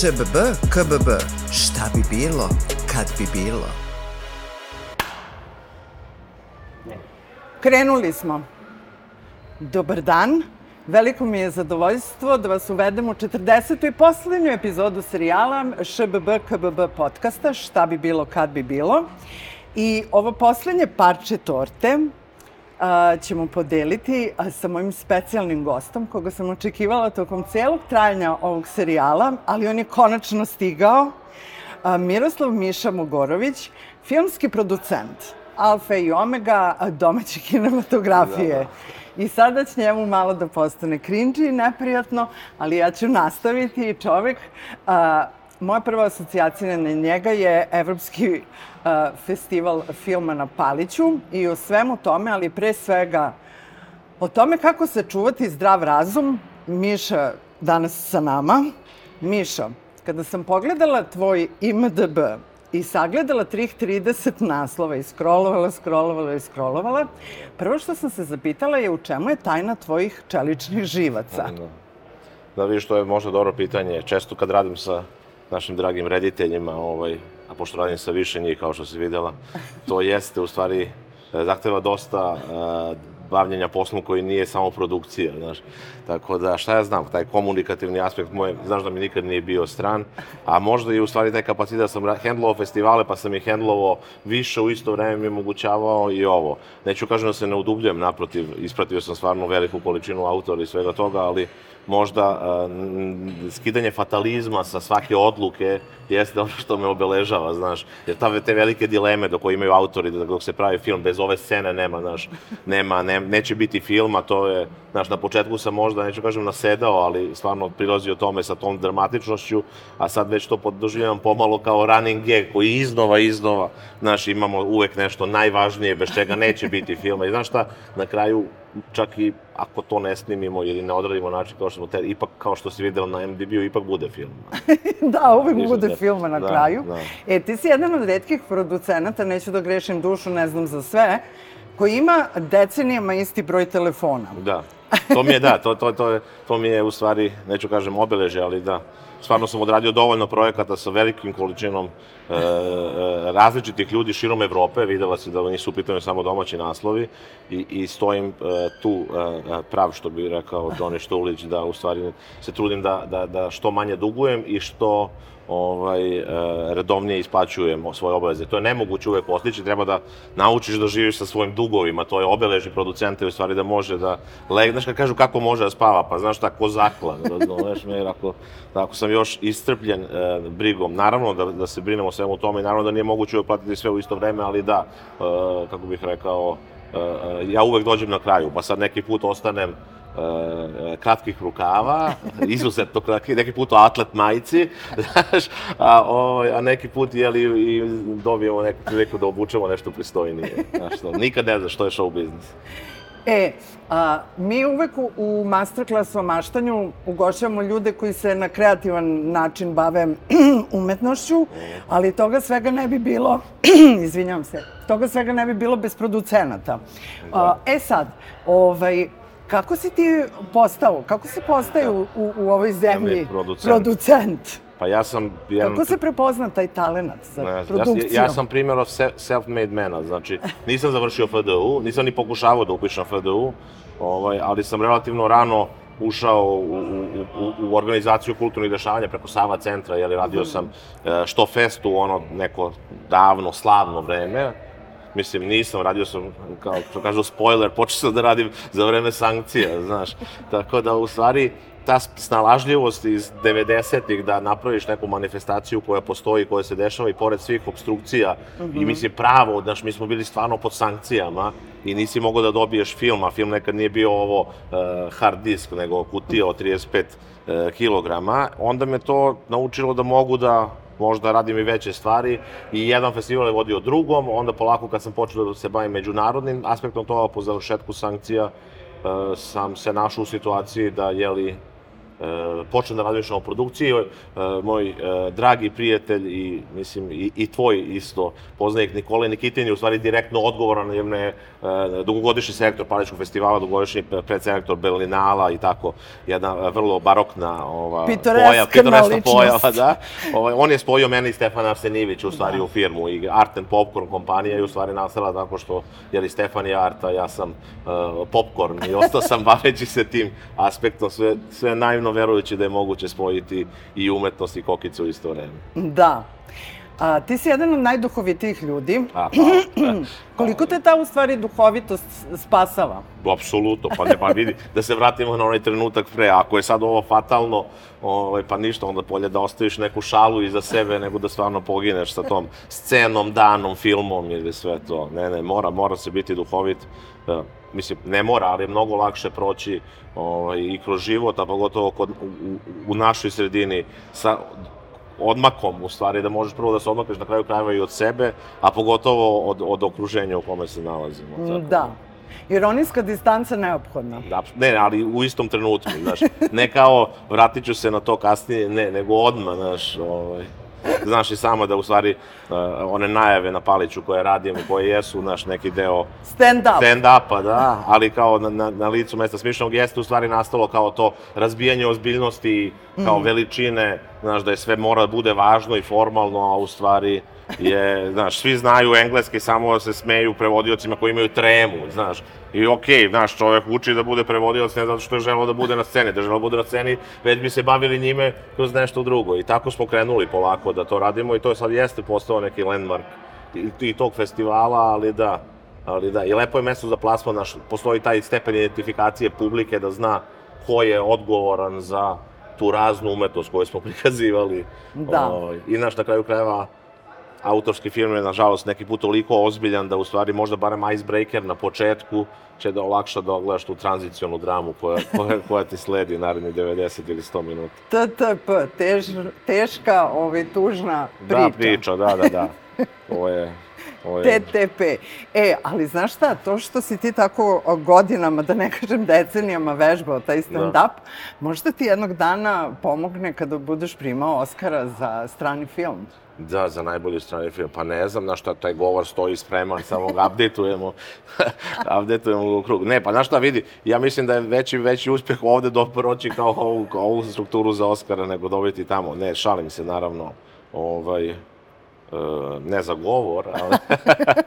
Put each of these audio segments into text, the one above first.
ŠBB, KBB, šta bi bilo, kad bi bilo? Krenuli smo. Dobar dan. Veliko mi je zadovoljstvo da vas uvedem u 40. i poslednju epizodu serijala ŠBB KBB podcasta Šta bi bilo kad bi bilo. I ovo poslednje parče torte a, ćemo podeliti a, sa mojim specijalnim gostom, koga sam očekivala tokom celog trajanja ovog serijala, ali on je konačno stigao. A, Miroslav Miša Mogorović, filmski producent, alfa i omega domaće kinematografije. Da, da. I sada će njemu malo da postane cringy i neprijatno, ali ja ću nastaviti. Čovek, a, moja prva asocijacija na njega je Evropski festival filma na Paliću i o svemu tome, ali pre svega o tome kako se čuvati zdrav razum. Miša danas sa nama. Miša, kada sam pogledala tvoj IMDB i sagledala trih 30 naslova i scrollovala, scrollovala i scrollovala, prvo što sam se zapitala je u čemu je tajna tvojih čeličnih živaca? Da, da vidiš, to je možda dobro pitanje. Često kad radim sa našim dragim rediteljima, ovaj, a pošto radim sa više njih, kao što si videla, to jeste u stvari e, zahteva dosta uh, bavljenja poslom koji nije samo produkcija, znaš. Tako da, šta ja znam, taj komunikativni aspekt moj, znaš da mi nikad nije bio stran, a možda i u stvari taj kapacitet da sam hendlovao festivale, pa sam ih hendlovao više u isto vreme mi omogućavao i ovo. Neću kažem da se ne udubljujem, naprotiv, ispratio sam stvarno veliku količinu autora i svega toga, ali možda uh, skidanje fatalizma sa svake odluke jeste ono što me obeležava, znaš. Jer ta, te velike dileme do koje imaju autori da dok se pravi film, bez ove scene nema, znaš, nema, ne, neće biti filma, to je, znaš, na početku sam možda, neću kažem, nasedao, ali stvarno prilazio tome sa tom dramatičnošću, a sad već to poddoživljam pomalo kao running gag koji iznova, iznova, znaš, imamo uvek nešto najvažnije, bez čega neće biti filma. I znaš šta, na kraju čak i ako to ne snimimo ili ne odradimo način kao što smo te, ipak kao što si videla na MDB-u, ipak bude film. da, uvek Ništa bude film na da, kraju. Da. E, ti si jedan od redkih producenata, neću da grešim dušu, ne znam za sve, koji ima decenijama isti broj telefona. Da, to mi je, da, to, to, to, to mi je u stvari, neću kažem obeleže, ali da, stvarno sam odradio dovoljno projekata sa velikim količinom e, e, različitih ljudi širom Evrope, videla se da nisu u pitanju samo domaći naslovi i, i stojim e, tu e, prav, što bi rekao Doni Štulić, da u stvari se trudim da, da, da što manje dugujem i što ovaj, e, redovnije isplaćujemo svoje obaveze. To je nemoguće uvek postići, treba da naučiš da živiš sa svojim dugovima, to je obeleži producenta u stvari da može da legne, znaš kad kažu kako može da spava, pa znaš tako zakla, da, znaš me, ako, da, ako sam još iscrpljen e, brigom, naravno da, da se brinemo svemu tome i naravno da nije moguće uvek platiti sve u isto vreme, ali da, e, kako bih rekao, e, e ja uvek dođem na kraju, pa sad neki put ostanem kratkih rukava, izuzetno kratki, neki put u atlet majici, znaš, a, ovaj, a neki put jeli, i dobijemo neku priliku da obučemo nešto pristojnije. Znaš, to, nikad ne znaš što je show biznis. E, a, mi uvek u, u masterclassu o maštanju ugošćavamo ljude koji se na kreativan način bave umetnošću, ali toga svega ne bi bilo, izvinjam se, toga svega ne bi bilo bez producenata. A, e sad, ovaj, Kako si ti postao, kako se postaje u, u, u ovoj zemlji producent? producent? Pa ja sam... Jedan... Kako se prepozna taj talent za ne, produkciju? Ja, ja sam primjer self-made mena, znači nisam završio FDU, nisam ni pokušavao da upišem FDU, ovaj, ali sam relativno rano ušao u, u, u, u organizaciju kulturnih dešavanja preko Sava centra, jer radio sam e, što festu, ono neko davno, slavno vreme, Mislim, nisam, radio sam, kao što kažu, spoiler, počeo sam da radim za vreme sankcija, znaš. Tako da, u stvari, ta snalažljivost iz 90-ih da napraviš neku manifestaciju koja postoji, koja se dešava i pored svih obstrukcija mm -hmm. i mhm. mislim pravo, znaš, mi smo bili stvarno pod sankcijama i nisi mogao da dobiješ film, a film nekad nije bio ovo uh, hard disk, nego kutija od 35 uh, kilograma, onda me to naučilo da mogu da možda radim i veće stvari i jedan festival je vodio drugom, onda polako kad sam počeo da se bavim međunarodnim aspektom toga po završetku sankcija, uh, sam se našao u situaciji da, jeli, počnem da radim o produkciji, e, moj e, dragi prijatelj i, mislim, i, i tvoj isto poznanik Nikola Nikitin je u stvari direktno odgovoran, jer ne dugogodišnji sektor Paličkog festivala, dugogodišnji predselektor Berlinala i tako, jedna vrlo barokna ova, poja, pitoreskna pojava, da. Ovaj, on je spojio mene i Stefana Arsenivić u stvari da. u firmu i Art and Popcorn kompanija i u stvari nastala tako što, jer i Stefan je Arta, ja sam uh, Popcorn i ostao sam baveći se tim aspektom, sve, sve naivno verujući da je moguće spojiti i umetnost i kokicu u isto vreme. Da. A, ti si jedan od najduhovitijih ljudi. A, pa, Koliko te ta u stvari duhovitost spasava? Apsolutno, pa ne, pa vidi, da se vratimo na onaj trenutak pre, ako je sad ovo fatalno, ovaj, pa ništa, onda bolje da ostaviš neku šalu iza sebe, nego da stvarno pogineš sa tom scenom, danom, filmom ili sve to. Ne, ne, mora, mora se biti duhovit. Da, mislim, ne mora, ali je mnogo lakše proći ovaj, i kroz život, a pogotovo kod, u, u našoj sredini, sa odmakom, u stvari, da možeš prvo da se odmakneš na kraju krajeva i od sebe, a pogotovo od, od okruženja u kome se nalazimo. Mm, tako. Da. Ironijska distanca neophodna. Da, ne, ali u istom trenutku, znaš. Ne kao, vratit ću se na to kasnije, ne, nego odmah, znaš, ovaj znaš i samo da u stvari uh, one najave na Paliću koje radimo, koje jesu naš neki deo stand-up. Stand-upa, da, ali kao na, na, na licu mesta smišnog jeste u stvari nastalo kao to razbijanje ozbiljnosti, kao mm. veličine, znaš, da je sve mora da bude važno i formalno, a u stvari je, znaš, svi znaju engleski, samo da se smeju prevodiocima koji imaju tremu, znaš. I okej, okay, znaš, čovek uči da bude prevodioc ne zato što je želeo da bude na sceni, da je želeo da bude na sceni, već bi se bavili njime kroz nešto drugo. I tako smo krenuli polako da to radimo i to je sad jeste postao neki landmark i, i tog festivala, ali da, ali da, i lepo je mesto za plasman, naš, postoji taj stepen identifikacije publike da zna ko je odgovoran za tu raznu umetnost koju smo prikazivali. Da. O, ovaj, I naš na kraju krajeva autorski film je, nažalost, neki put toliko ozbiljan da u stvari možda barem icebreaker na početku će da olakša da ogledaš tu tranzicionu dramu koja, koja, koja ti sledi naredni 90 ili 100 minuta. TTP, tež, teška, ovaj, tužna priča. Da, priča, da, da, da. Ovo je Ovo je... TTP. E, ali znaš šta, to što si ti tako godinama, da ne kažem decenijama vežbao taj stand-up, da. možda ti jednog dana pomogne kada budeš primao Oscara za strani film. Da, za najbolji strani film. Pa ne znam na šta taj govor stoji spreman, samo ga updateujemo, updateujemo u krug. Ne, pa znaš šta vidi, ja mislim da je veći, veći uspeh ovde do proći kao ovu, kao ovu strukturu za Oscara nego dobiti tamo. Ne, šalim se naravno. Ovaj, ne za govor, ali,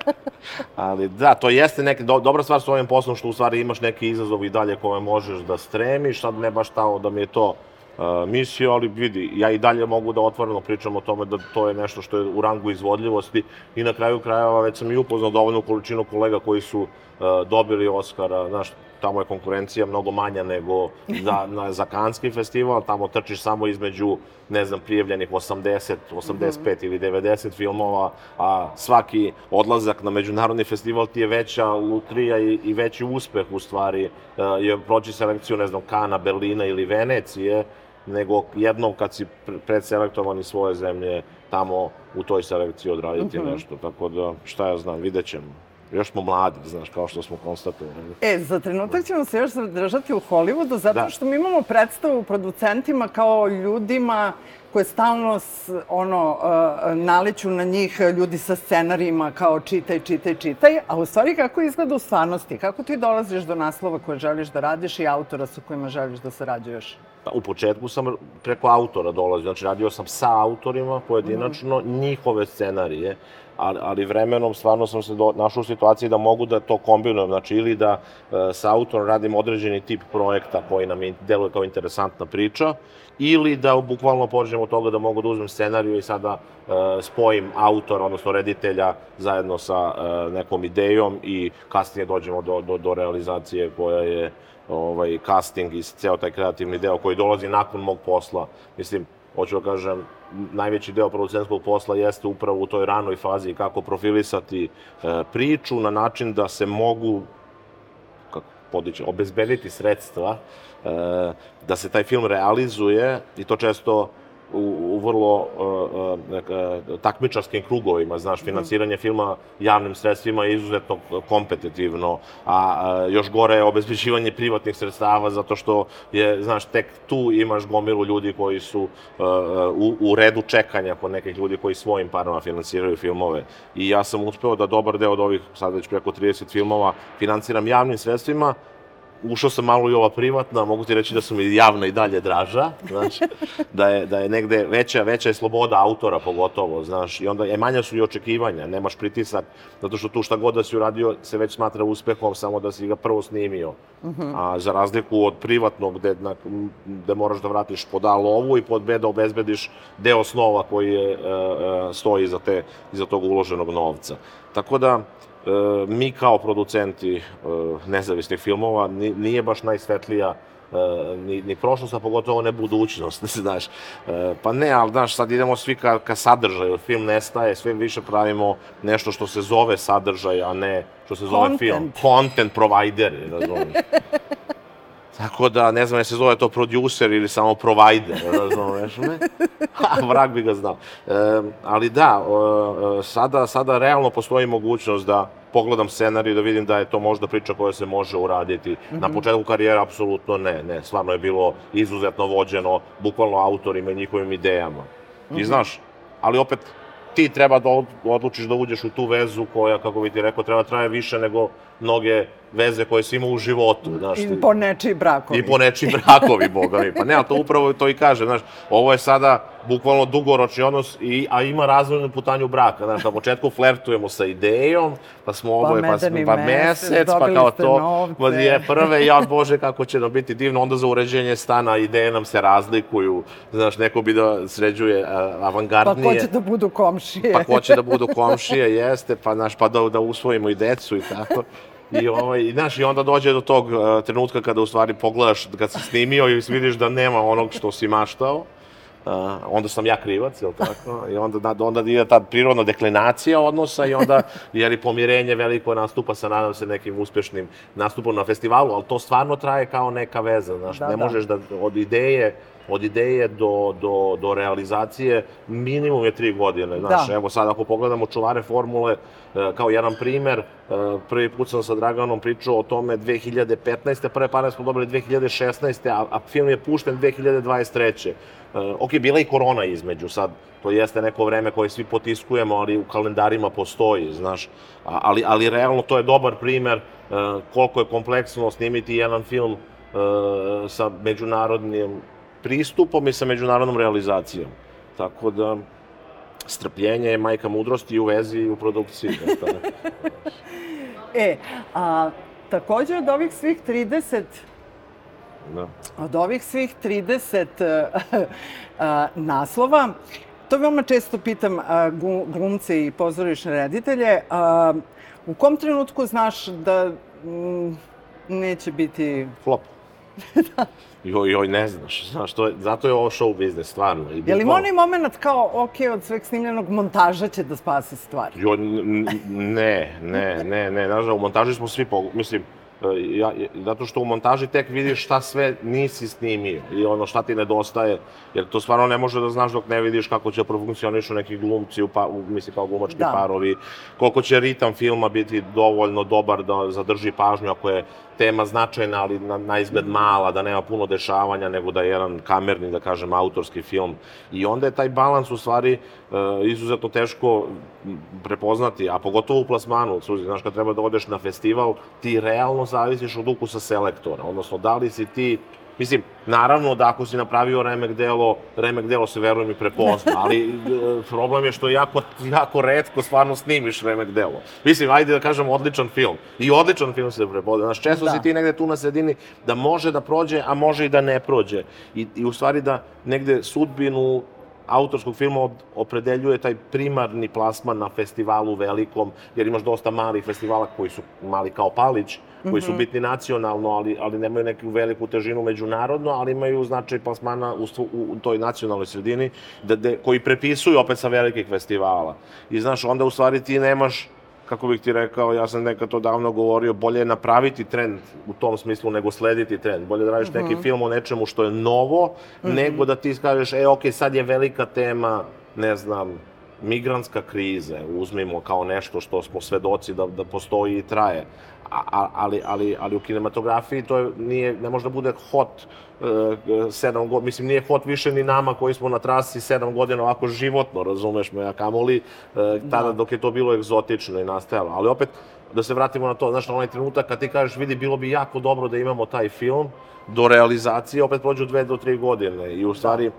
ali da, to jeste neka do, dobra stvar s ovim poslom što u stvari imaš neki izazov i dalje koje možeš da stremiš, sad ne baš tamo da mi je to misija, ali vidi, ja i dalje mogu da otvoreno pričam o tome da to je nešto što je u rangu izvodljivosti i na kraju krajeva već sam i upoznao dovoljnu količinu kolega koji su uh, dobili Oscara, znaš, tamo je konkurencija mnogo manja nego za, na, za Kanski festival, tamo trčiš samo između, ne znam, prijavljenih 80, 85 mm -hmm. ili 90 filmova, a svaki odlazak na međunarodni festival ti je veća lutrija i, i veći uspeh u stvari, uh, je proći selekciju, ne znam, Kana, Berlina ili Venecije, nego jednom kad si predselektovan iz svoje zemlje, tamo u toj selekciji odraditi mm -hmm. nešto. Tako da, šta ja znam, vidjet ćemo još smo mladi, znaš, kao što smo konstatovali. E, za trenutak ćemo se još zadržati u Hollywoodu, zato da. što mi imamo predstavu producentima kao ljudima koje stalno s, ono, uh, naleću na njih ljudi sa scenarijima kao čitaj, čitaj, čitaj, a u stvari kako izgleda u stvarnosti? Kako ti dolaziš do naslova koje želiš da radiš i autora sa kojima želiš da sarađuješ? Pa, u početku sam preko autora dolazio, znači radio sam sa autorima pojedinačno mm -hmm. njihove scenarije ali, ali vremenom stvarno sam se do, našao u situaciji da mogu da to kombinujem, znači ili da e, sa autorom radim određeni tip projekta koji nam deluje kao interesantna priča, ili da bukvalno pođem od toga da mogu da uzmem scenariju i sada e, spojim autora, odnosno reditelja zajedno sa e, nekom idejom i kasnije dođemo do, do, do realizacije koja je ovaj, casting i ceo taj kreativni deo koji dolazi nakon mog posla. Mislim, hoću da kažem, najveći deo producentskog posla jeste upravo u toj ranoj fazi kako profilisati e, priču na način da se mogu kako podići, obezbediti sredstva e, da se taj film realizuje i to često u, u vrlo uh, takmičarskim krugovima, znaš, finansiranje filma javnim sredstvima je izuzetno kompetitivno, a uh, još gore je obezbeđivanje privatnih sredstava zato što je, znaš, tek tu imaš gomilu ljudi koji su uh, u, u redu čekanja kod nekih ljudi koji svojim parama finansiraju filmove. I ja sam uspeo da dobar deo od ovih, sad već preko 30 filmova, finansiram javnim sredstvima, ušao sam malo i ova privatna, mogu ti reći da su mi javna i dalje draža, znaš, da je, da je negde veća, veća je sloboda autora pogotovo, znaš, i onda je manja su i očekivanja, nemaš pritisak, zato što tu šta god da si uradio se već smatra uspehom, samo da si ga prvo snimio. Uh -huh. A za razliku od privatnog, gde, na, gde moraš da vratiš pod A lovu i pod B da obezbediš deo snova koji je, e, e, stoji iza, te, iza tog uloženog novca. Tako da, mi kao producenti e, nezavisnih filmova nije baš najsvetlija e, ni, ni prošlost, a pogotovo ne budućnost, znaš. E, pa ne, ali znaš, sad idemo svi ka, ka sadržaju, film nestaje, sve više pravimo nešto što se zove sadržaj, a ne što se zove Content. film. Content provider, razumiješ. Tako da, ne znam, je se zove to producer ili samo provider, razumeš me? Ha, vrag bi ga znao. E, ali da, e, sada, sada realno postoji mogućnost da pogledam scenarij da vidim da je to možda priča koja se može uraditi. Mm -hmm. Na početku karijere apsolutno ne, ne. Stvarno je bilo izuzetno vođeno bukvalno autorima i njihovim idejama. Mm -hmm. I znaš, ali opet ti treba da odlučiš da uđeš u tu vezu koja, kako bi ti rekao, treba traje više nego mnoge veze koje si imao u životu. Znaš, I po nečiji brakovi. I po nečiji brakovi, boga mi. Pa ne, ali to upravo to i kaže, znaš, ovo je sada bukvalno dugoročni odnos, i, a ima razvojnu putanju braka. Znaš, na početku flertujemo sa idejom, pa smo oboje, pa, pa, pa mesec, pa kao to, pa je prve, ja, bože, kako će nam biti divno, onda za uređenje stana ideje nam se razlikuju, znaš, neko bi da sređuje uh, avangardnije. Pa ko će da budu komšije. Pa ko će da budu komšije, jeste, pa, znaš, pa da, da usvojimo i decu i tako. I, ovaj, znaš, i onda dođe do tog uh, trenutka kada u stvari pogledaš, kad si snimio i vidiš da nema onog što si maštao, Uh, onda sam ja krivac, jel tako? I onda, da, onda ide ta prirodna deklinacija odnosa i onda, jer i pomirenje veliko nastupa sa, nadam se, nekim uspešnim nastupom na festivalu, ali to stvarno traje kao neka veza, znaš, da, ne da. možeš da od ideje od ideje do, do, do realizacije minimum je tri godine. Znaš, da. evo sad ako pogledamo čuvare formule, e, kao jedan primer, e, prvi put sam sa Draganom pričao o tome 2015. Prve pare smo dobili 2016. a, a film je pušten 2023. E, ok, bila i korona između sad, to jeste neko vreme koje svi potiskujemo, ali u kalendarima postoji, znaš. Ali, ali realno to je dobar primer koliko je kompleksno snimiti jedan film sa međunarodnim pristupom i sa međunarodnom realizacijom. Tako da, strpljenje je majka mudrosti i u vezi i u produkciji. e, a takođe od ovih svih 30 Da. Od ovih svih 30 uh, uh, naslova, to veoma često pitam uh, glumce i pozorišne reditelje, uh, u kom trenutku znaš da mm, neće biti... Flop. Da. Joj, joj, ne znaš, znaš, to je, zato je ovo show biznes, stvarno. I je li ima onaj moment kao, ok, od sveg snimljenog montaža će da spase stvari? Jo, ne, ne, ne, ne, znaš, u montaži smo svi, po, mislim, E, ja, zato što u montaži tek vidiš šta sve nisi snimio i ono šta ti nedostaje, jer to stvarno ne može da znaš dok ne vidiš kako će profunkcionišu neki glumci, u pa, u, misli kao glumački da. parovi, koliko će ritam filma biti dovoljno dobar da zadrži pažnju ako je tema značajna, ali na, na izgled mala, da nema puno dešavanja, nego da je jedan kamerni, da kažem, autorski film. I onda je taj balans u stvari uh, izuzetno teško prepoznati, a pogotovo u plasmanu, Suzi, znaš, kad treba da odeš na festival, ti realno zavisiš od ukusa selektora, odnosno da li si ti Mislim, naravno da ako si napravio remek delo, remek delo se verujem i prepozna, ali e, problem je što jako, jako redko stvarno snimiš remek delo. Mislim, ajde da kažem odličan film. I odličan film se prepozna. Znaš, često da. si ti negde tu na sredini da može da prođe, a može i da ne prođe. I, i u stvari da negde sudbinu autorskog filma opredeljuje taj primarni plasman na festivalu velikom, jer imaš dosta malih festivala koji su mali kao Palić, koji su mhm. bitni nacionalno, ali, ali nemaju neku veliku težinu međunarodno, ali imaju značaj plasmana u, u, toj nacionalnoj sredini, da, de, koji prepisuju opet sa velikih festivala. I znaš, onda u stvari ti nemaš kako bih ti rekao, ja sam nekad to davno govorio, bolje je napraviti trend u tom smislu nego slediti trend. Bolje da radiš Mhm. neki film o nečemu što je novo, nego da ti kažeš, e, ok, sad je velika tema, ne znam, migrantska kriza, uzmimo kao nešto što smo svedoci da, da postoji i traje. A, ali, ali, ali u kinematografiji to je, nije, ne može da bude hot e, sedam godina, mislim nije hot više ni nama koji smo na trasi sedam godina ovako životno, razumeš me, a kamoli e, tada dok je to bilo egzotično i nastajalo. Ali opet, da se vratimo na to, znaš, na onaj trenutak kad ti kažeš, vidi, bilo bi jako dobro da imamo taj film, do realizacije opet prođu dve do tri godine i u stvari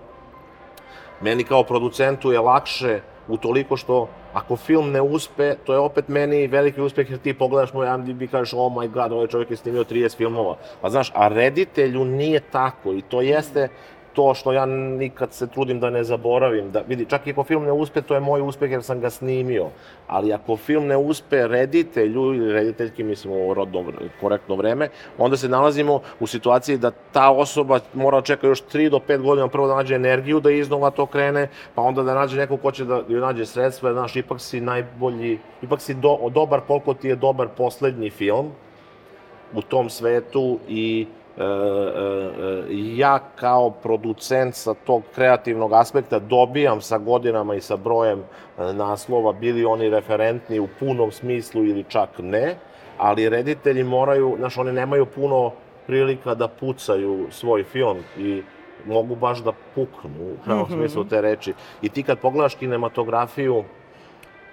meni kao producentu je lakše utoliko što ako film ne uspe, to je opet meni veliki uspeh jer ti pogledaš moj IMDb i kažeš oh my god, ovaj čovjek je snimio 30 filmova. Pa znaš, a reditelju nije tako i to jeste to što ja nikad se trudim da ne zaboravim. Da, vidi, čak i ako film ne uspe, to je moj uspeh jer sam ga snimio. Ali ako film ne uspe reditelju ili rediteljki, mislim u rodno, korektno vreme, onda se nalazimo u situaciji da ta osoba mora da čeka još 3 do 5 godina prvo da nađe energiju da iznova to krene, pa onda da nađe neko ko će da joj nađe sredstva, jer, znaš, ipak si najbolji, ipak si do, dobar koliko ti je dobar poslednji film u tom svetu i ja kao producent sa tog kreativnog aspekta dobijam sa godinama i sa brojem e, naslova, bili oni referentni u punom smislu ili čak ne, ali reditelji moraju, znaš, oni nemaju puno prilika da pucaju svoj film i mogu baš da puknu u pravom smislu te reči. I ti kad pogledaš kinematografiju,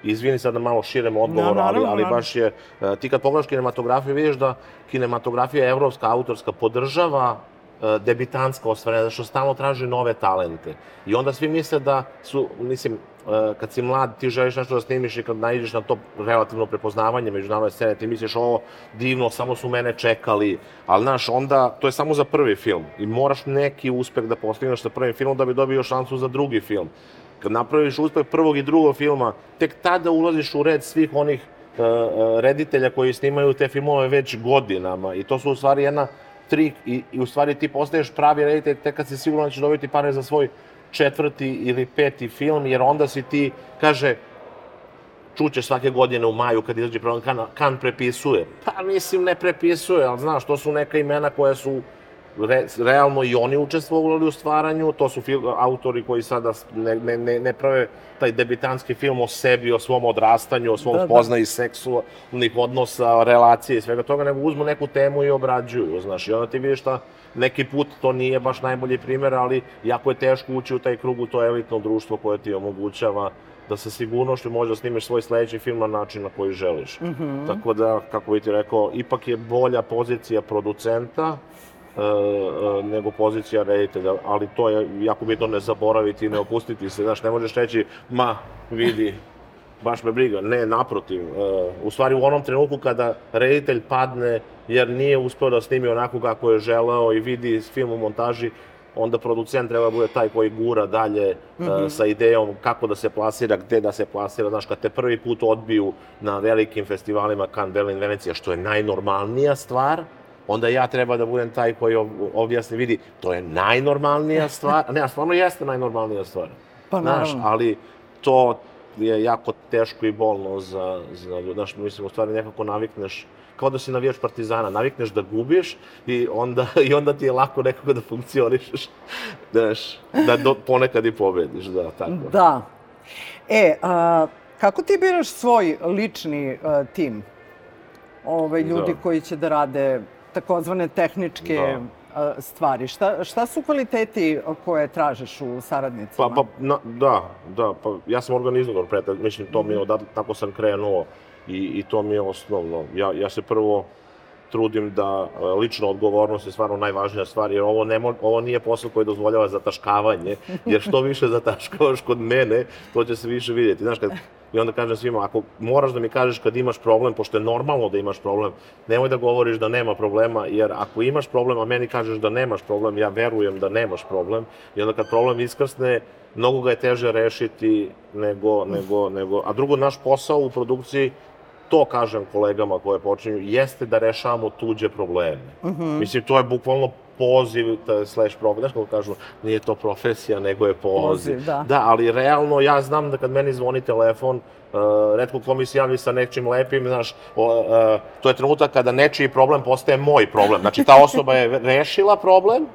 izvini sad da malo širem odgovor, No, ali, naravno, ali naravno. baš je, e, ti kad pogledaš kinematografiju vidiš da kinematografija evropska, autorska, podržava e, debitanska ostvarenja, zato što stalno traže nove talente. I onda svi misle da su, mislim, e, kad si mlad, ti želiš nešto da snimiš i kad naiđeš na to relativno prepoznavanje međunarodne scene, ti misliš, ovo divno, samo su mene čekali, ali znaš, onda, to je samo za prvi film i moraš neki uspeh da postigneš sa prvim filmom da bi dobio šansu za drugi film. Kad napraviš uspeh prvog i drugog filma, tek tada ulaziš u red svih onih e, reditelja koji snimaju te filmove već godinama i to su u stvari jedna trik i, i u stvari ti postaješ pravi reditelj tek kad si siguran da ćeš dobiti pare za svoj četvrti ili peti film, jer onda si ti, kaže, čućeš svake godine u maju kad izađe program kan, kan prepisuje. Pa mislim ne prepisuje, ali znaš, to su neka imena koja su re, realno i oni učestvovali u stvaranju, to su fil, autori koji sada ne, ne, ne, ne prave taj debitanski film o sebi, o svom odrastanju, o svom Da, da. spoznaju seksualnih odnosa, relacije i svega toga, nego uzmu neku temu i obrađuju, znaš, i onda ti vidiš šta neki put to nije baš najbolji primer, ali jako je teško ući u taj krug, u to elitno društvo koje ti omogućava da sa sigurnošću možeš da snimiš svoj sledeći film na način na koji želiš. Mhm. Tako da, kako bi ti rekao, ipak je bolja pozicija producenta nego pozicija reditelja, ali to je jako bitno ne zaboraviti i ne opustiti se, znaš, ne možeš reći, ma, vidi, baš me briga. Ne, naprotiv. E, u stvari, u onom trenutku kada reditelj padne jer nije uspeo da snimi onako kako je želeo i vidi film u montaži, onda producent treba da bude taj koji gura dalje e, sa idejom kako da se plasira, gde da se plasira. Znaš, kad te prvi put odbiju na velikim festivalima Cannes, Berlin, Venecija, što je najnormalnija stvar, onda ja treba da budem taj koji ob- objasni, vidi, to je najnormalnija stvar, ne, a stvarno jeste najnormalnija stvar. Pa Znaš, naravno. ali to je jako teško i bolno za, za ljude. Znaš, mislim, u stvari nekako navikneš, kao da si navijač partizana, navikneš da gubiš i onda, i onda ti je lako nekako da funkcionišeš. Znaš, da do, ponekad i pobediš, da, tako. Da. E, a, kako ti biraš svoj lični a, tim? Ove, ljudi Da. koji će da rade takozvane tehničke Da. stvari. Šta, šta su kvaliteti koje tražiš u saradnicima? Pa, pa, na, da, da, pa ja sam organizator preta, mislim, to mi je odatle, tako sam krenuo i, i to mi je osnovno. Ja, ja se prvo trudim da e, lična odgovornost je stvarno najvažnija stvar, jer ovo, ne mo, ovo nije posao koji dozvoljava zataškavanje, jer što više zataškavaš kod mene, to će se više vidjeti. Znaš, kad, I onda kažem svima, ako moraš da mi kažeš kad imaš problem, pošto je normalno da imaš problem, nemoj da govoriš da nema problema, jer ako imaš problem, a meni kažeš da nemaš problem, ja verujem da nemaš problem, i onda kad problem iskrsne, mnogo ga je teže rešiti nego, nego, nego, a drugo, naš posao u produkciji to kažem kolegama koje počinju, jeste da rešavamo tuđe probleme. Mislim, to je bukvalno poziv, slash problem, znaš kako kažu, nije to profesija, nego je poziv. Poziv, da. Da, ali realno ja znam da kad meni zvoni telefon, Uh, redko ko mi se javi sa nečim lepim, znaš, o, uh, to je trenutak kada nečiji problem postaje moj problem. Znači, ta osoba je rešila problem,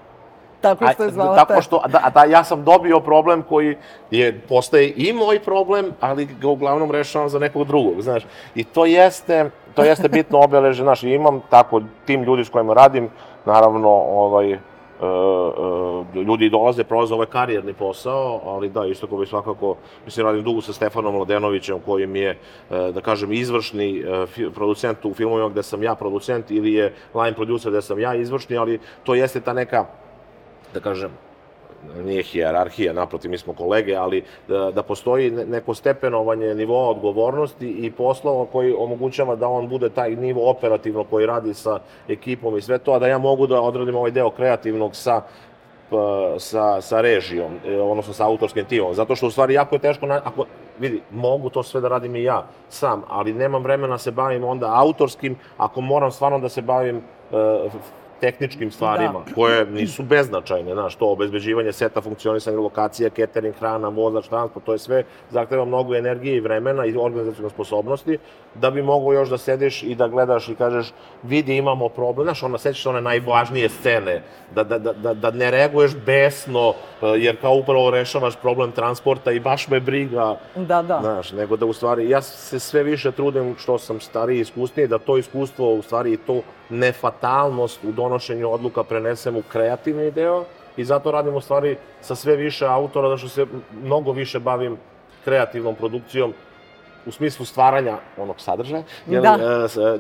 Tako što je zvala tako što, da, da, ja sam dobio problem koji je, postaje i moj problem, ali ga uglavnom rešavam za nekog drugog, znaš. I to jeste, to jeste bitno obeleže, znaš, imam tako tim ljudi s kojima radim, naravno, ovaj, e, e, ljudi dolaze, prolaze ovaj karijerni posao, ali da, isto ko bi svakako, mislim, radim dugo sa Stefanom Mladenovićem, koji mi je, e, da kažem, izvršni e, producent u filmovima gde sam ja producent, ili je line producer gde sam ja izvršni, ali to jeste ta neka da kažem, nije hijerarhija, naprotiv, mi smo kolege, ali da, da postoji ne- neko stepenovanje nivoa odgovornosti i poslova koji omogućava da on bude taj nivo operativno koji radi sa ekipom i sve to, a da ja mogu da odradim ovaj deo kreativnog sa sa, sa režijom, e, odnosno sa autorskim timom. Zato što u stvari jako je teško, na, ako, vidi, mogu to sve da radim i ja sam, ali nemam vremena da se bavim onda autorskim, ako moram stvarno da se bavim e, tehničkim stvarima, Da. koje nisu beznačajne, znaš, to obezbeđivanje seta, funkcionisanje lokacija, catering, hrana, vozač, transport, to je sve zahteva mnogo energije i vremena i organizacijone sposobnosti, da bi mogo još da sediš i da gledaš i kažeš, vidi imamo problem, znaš, ona sećaš se one najvažnije scene, da, da, da, da, da ne reaguješ besno, eh, jer kao upravo rešavaš problem transporta i baš me briga, Da, da. Znaš, nego da u stvari, ja se sve više trudim što sam stariji i iskusniji, da to iskustvo, u stvari i to nefatalnost u donošenju odluka prenesem u kreativni deo i zato radim u stvari sa sve više autora, da što se mnogo više bavim kreativnom produkcijom u smislu stvaranja onog sadržaja, jel, Da.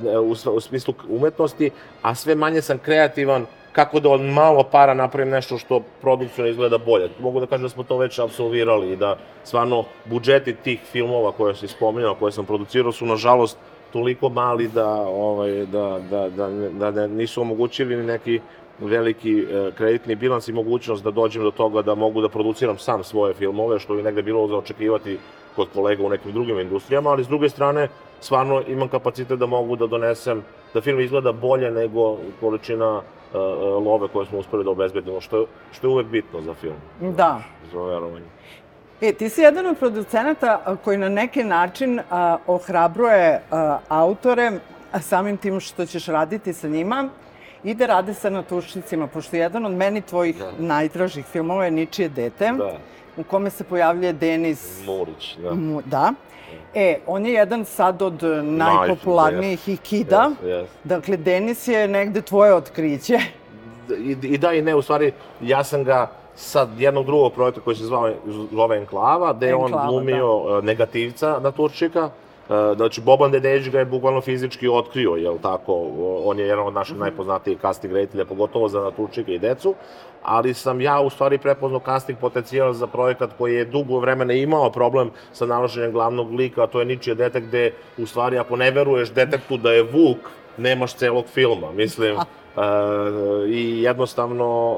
e, e, u, u smislu umetnosti, a sve manje sam kreativan kako da od malo para napravim nešto što produkcijno izgleda bolje. Mogu da kažem da smo to već absolvirali i da stvarno budžeti tih filmova koje si spominjao, koje sam producirao su nažalost toliko mali da, ovaj, da, da, da, da, da nisu omogućili ni neki veliki e, kreditni bilans i mogućnost da dođem do toga da mogu da produciram sam svoje filmove, što bi negde bilo za očekivati kod kolega u nekim drugim industrijama, ali s druge strane, stvarno imam kapacitet da mogu da donesem, da film izgleda bolje nego količina e, love koje smo uspeli da obezbedimo, što, je- što je uvek bitno za film, Da. za verovanje. E, ti si jedan od producenata koji na neki način a, ohrabruje a, autore, a samim tim što ćeš raditi sa njima, i da rade sa natušnicima, pošto jedan od meni tvojih Da. najdražih filmova je Ničije dete, Da. u kome se pojavljuje Denis Murić, da. Mu, da. E, on je jedan sad od najpopularnijih ikida. Yes, yes. Dakle, Denis je negde tvoje otkriće. I, I da i ne, u stvari, ja sam ga sa jednog drugog projekta koji se zvao, zove Enklava, gde je on Enklava, glumio da. negativca Naturčika. E, Znači, Boban Dedejić ga je bukvalno fizički otkrio, jel tako? On je jedan od naših najpoznatijih casting reditelja, pogotovo za Naturčika i decu. Ali sam ja u stvari prepoznao casting potencijal za projekat koji je dugo vremena imao problem sa nalaženjem glavnog lika, a to je Ničije dete gde, u stvari, ako ne veruješ detektu da je Vuk, nemaš celog filma, mislim. I jednostavno,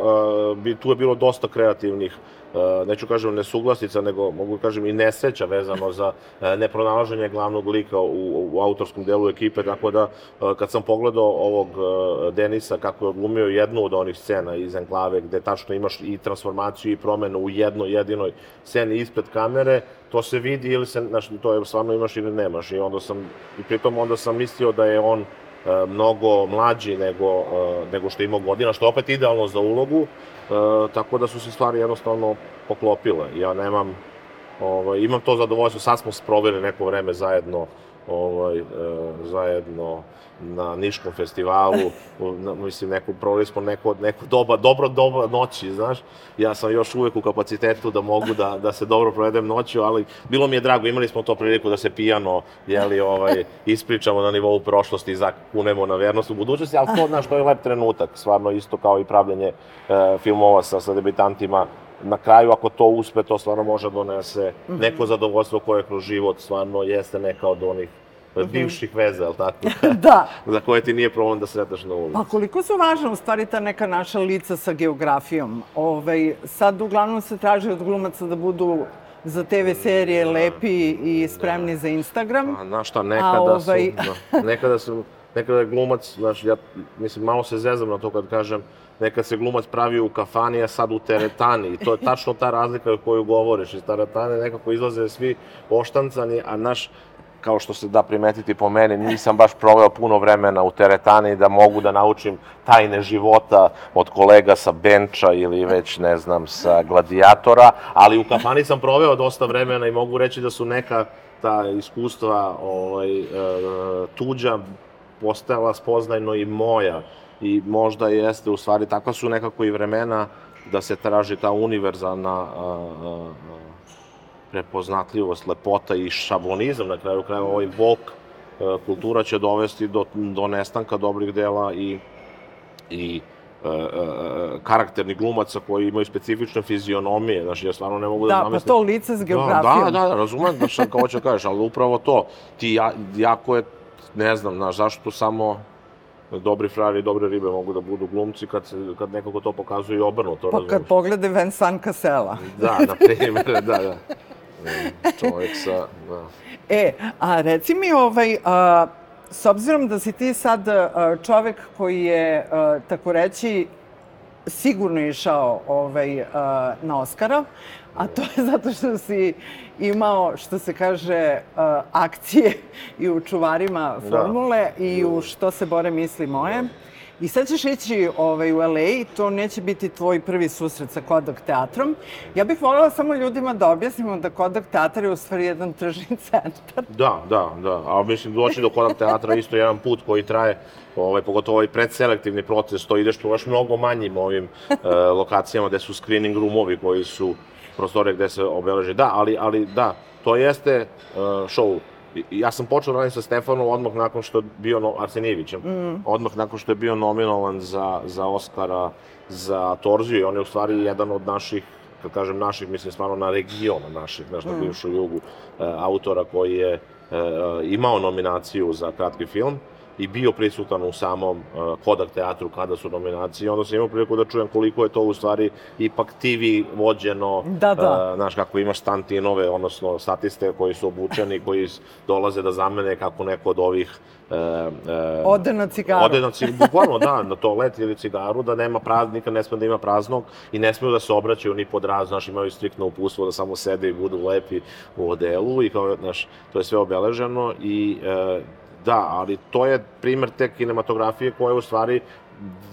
e, bi, tu je bilo dosta kreativnih, e, neću kažem nesuglasica, nego mogu kažem i nesreća vezano za e, nepronalaženje glavnog lika u, u autorskom delu ekipe, tako da kad sam pogledao ovog Denisa kako je odglumio jednu od onih scena iz Enklave, gde tačno imaš i transformaciju i promenu u jednoj jedinoj sceni ispred kamere, to se vidi ili se, znaš, to je stvarno imaš ili nemaš. I onda sam, i pritom onda sam mislio da je on mnogo mlađi nego, e, nego što je imao godina, što je opet idealno za ulogu, e, tako da su se stvari jednostavno poklopile. Ja nemam, ovaj, imam to zadovoljstvo, sad smo sproveli neko vreme zajedno, ovaj, e, zajedno na Niškom festivalu, na, mislim, neku, proveli smo neko, neko doba, dobro doba noći, znaš, ja sam još uvek u kapacitetu da mogu da, da se dobro provedem noću, ali bilo mi je drago, imali smo to priliku da se pijano, jeli, ovaj, ispričamo na nivou prošlosti i zakunemo na vernost u budućnosti, ali to, znaš, to je lep trenutak, stvarno isto kao i pravljenje e, filmova sa, sa debitantima, na kraju, ako to uspe, to stvarno može da donese neko zadovoljstvo koje kroz život stvarno jeste neka od onih e, bivših veza, je li tako? da. za koje ti nije problem da sretneš na ulici. Pa koliko su važna u stvari ta neka naša lica sa geografijom? Ovaj, sad uglavnom se traži od glumaca da budu za TV serije lepi i spremni za Instagram. A, znaš šta, nekada ovaj- su, da, nekada su, nekada je glumac, znaš, ja, mislim, malo se zezam na to kad kažem, nekad se glumac pravi u kafani, a sad u teretani. I to je tačno ta razlika o koju govoriš. Iz teretane nekako izlaze svi oštancani, a naš, kao što se da primetiti po meni, nisam baš proveo puno vremena u teretani da mogu da naučim tajne života od kolega sa benča ili već, ne znam, sa gladijatora, ali u kafani sam proveo dosta vremena i mogu reći da su neka ta iskustva ovaj, e, tuđa postajala spoznajno i moja i možda jeste, u stvari, takva su nekako i vremena da se traži ta univerzalna a, a, a, prepoznatljivost, lepota i šablonizam, na kraju krajeva ovaj bok a, kultura će dovesti do, do nestanka dobrih dela i, i e, e, karakternih glumaca koji imaju specifične fizionomije, znači ja stvarno ne mogu da, Da, pa zamislim. to lice s geografijom. Da, da, da, razumem, znaš, kao hoće kažeš, ali upravo to, ti ja, jako je, ne znam, znaš, zašto samo dobri frari i dobre ribe mogu da budu glumci kad, se, kad nekako to pokazuje i obrnuto, Pa kad poglede Vincent Cassela. Da, na primjer, da, da. E, Čovjek sa, da. E, a reci mi, ovaj, a, s obzirom da si ti sad čovek koji je, tako reći, sigurno išao ovaj, na Oscara, a to je zato što si imao, što se kaže, a, akcije i u čuvarima Da. formule i u što se bore misli moje. I sad ćeš ići ovaj, u LA i to neće biti tvoj prvi susret sa Kodak teatrom. Ja bih voljela samo ljudima da objasnimo da Kodak teatar je u stvari jedan tržni centar. Da, da, da. A mislim, doći do Kodak teatra isto je jedan put koji traje, ovaj, pogotovo ovaj predselektivni proces, to ideš po još mnogo manjim ovim e, lokacijama gde su screening roomovi koji su prostore gde se obeleže. Da, ali, ali da, to jeste e, show. I- i Ja sam počeo da radim sa Stefanom odmah nakon što je bio, no, Arsenijevićem, mm. odmah nakon što je bio nominovan za, za Oscara za Torziju i on je u stvari jedan od naših kad kažem naših, mislim stvarno na regiona naših, znaš, na bivšu jugu, e, autora koji je e, e, imao nominaciju za kratki film i bio prisutan u samom e, Kodak teatru kada su nominacije, onda sam imao priliku da čujem koliko je to u stvari ipak TV vođeno, Da, da. e, znaš, kako imaš stantinove, odnosno statiste koji su obučeni, koji dolaze da zamene kako neko od ovih e, e, Ode na cigaru. Ode na cigaru, bukvalno da, na toalet ili cigaru, da nema praznika, ne sme da ima praznog i ne smeju da se obraćaju ni pod raz, znaš, imaju striktno upustvo da samo sede i budu lepi u odelu i kao, znaš, to je sve obeleženo i e, da, ali to je primer te kinematografije koja je u stvari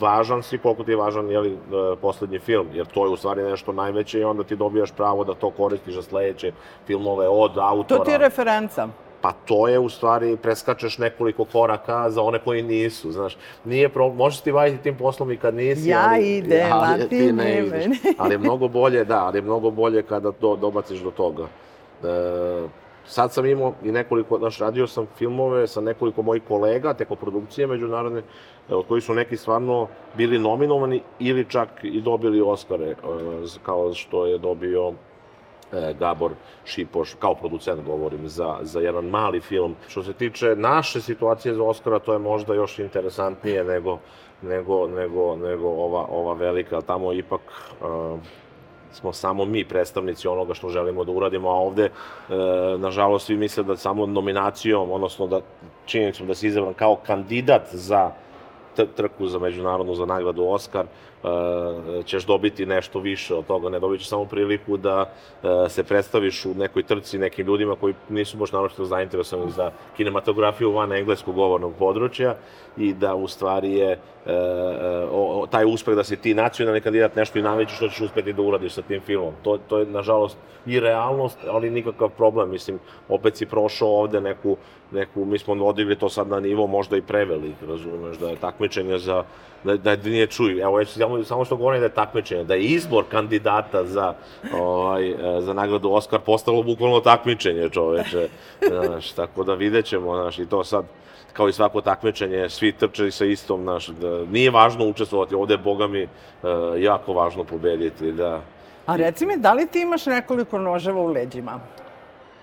važan si koliko ti je važan jeli, e, poslednji film, jer to je u stvari nešto najveće i onda ti dobijaš pravo da to koristiš za sledeće filmove od autora. To ti je referenca. Pa to je u stvari, preskačeš nekoliko koraka za one koji nisu, znaš. Nije pro... možeš ti baviti tim poslom i kad nisi, Ja ali, idem, a ali ti ne ideš. Ali je mnogo bolje, da, ali je mnogo bolje kada to dobaciš do toga. E, sad sam imao i nekoliko, znaš, radio sam filmove sa nekoliko mojih kolega, te koprodukcije međunarodne, od kojih su neki stvarno bili nominovani ili čak i dobili Oscare, e, kao što je dobio e, Gabor Šipoš, kao producent govorim, za, za jedan mali film. Što se tiče naše situacije za Oscara, to je možda još interesantnije nego, nego, nego, nego ova, ova velika, tamo ipak uh, smo samo mi predstavnici onoga što želimo da uradimo, a ovde, e, nažalost, svi misle da samo nominacijom, odnosno da činjenicom da si izabran kao kandidat za trku za međunarodnu za nagradu Oscar, ćeš dobiti nešto više od toga, ne dobit ćeš samo priliku da e, se predstaviš u nekoj trci nekim ljudima koji nisu baš naročito zainteresovani za kinematografiju van engleskog govornog područja i da u stvari je e, e, o, taj uspeh da si ti nacionalni kandidat nešto i najveće što ćeš uspeti da uradiš sa tim filmom. To, to je, nažalost, i realnost, ali nikakav problem. Mislim, opet si prošao ovde neku, neku mi smo odigli to sad na nivo možda i prevelik, razumeš, da je takmičenje za, da, da nije čuj, evo, ja samo, samo što govorim da je takmičenje, da je izbor kandidata za, ovaj, za nagradu Oscar postalo bukvalno takmičenje, čoveče, znaš, tako da vidjet ćemo, znaš, i to sad, kao i svako takmičenje, svi trče sa istom, znaš, da nije važno učestvovati, ovde je, boga mi, e, jako važno pobediti, da, A reci mi, da li ti imaš nekoliko noževa u leđima?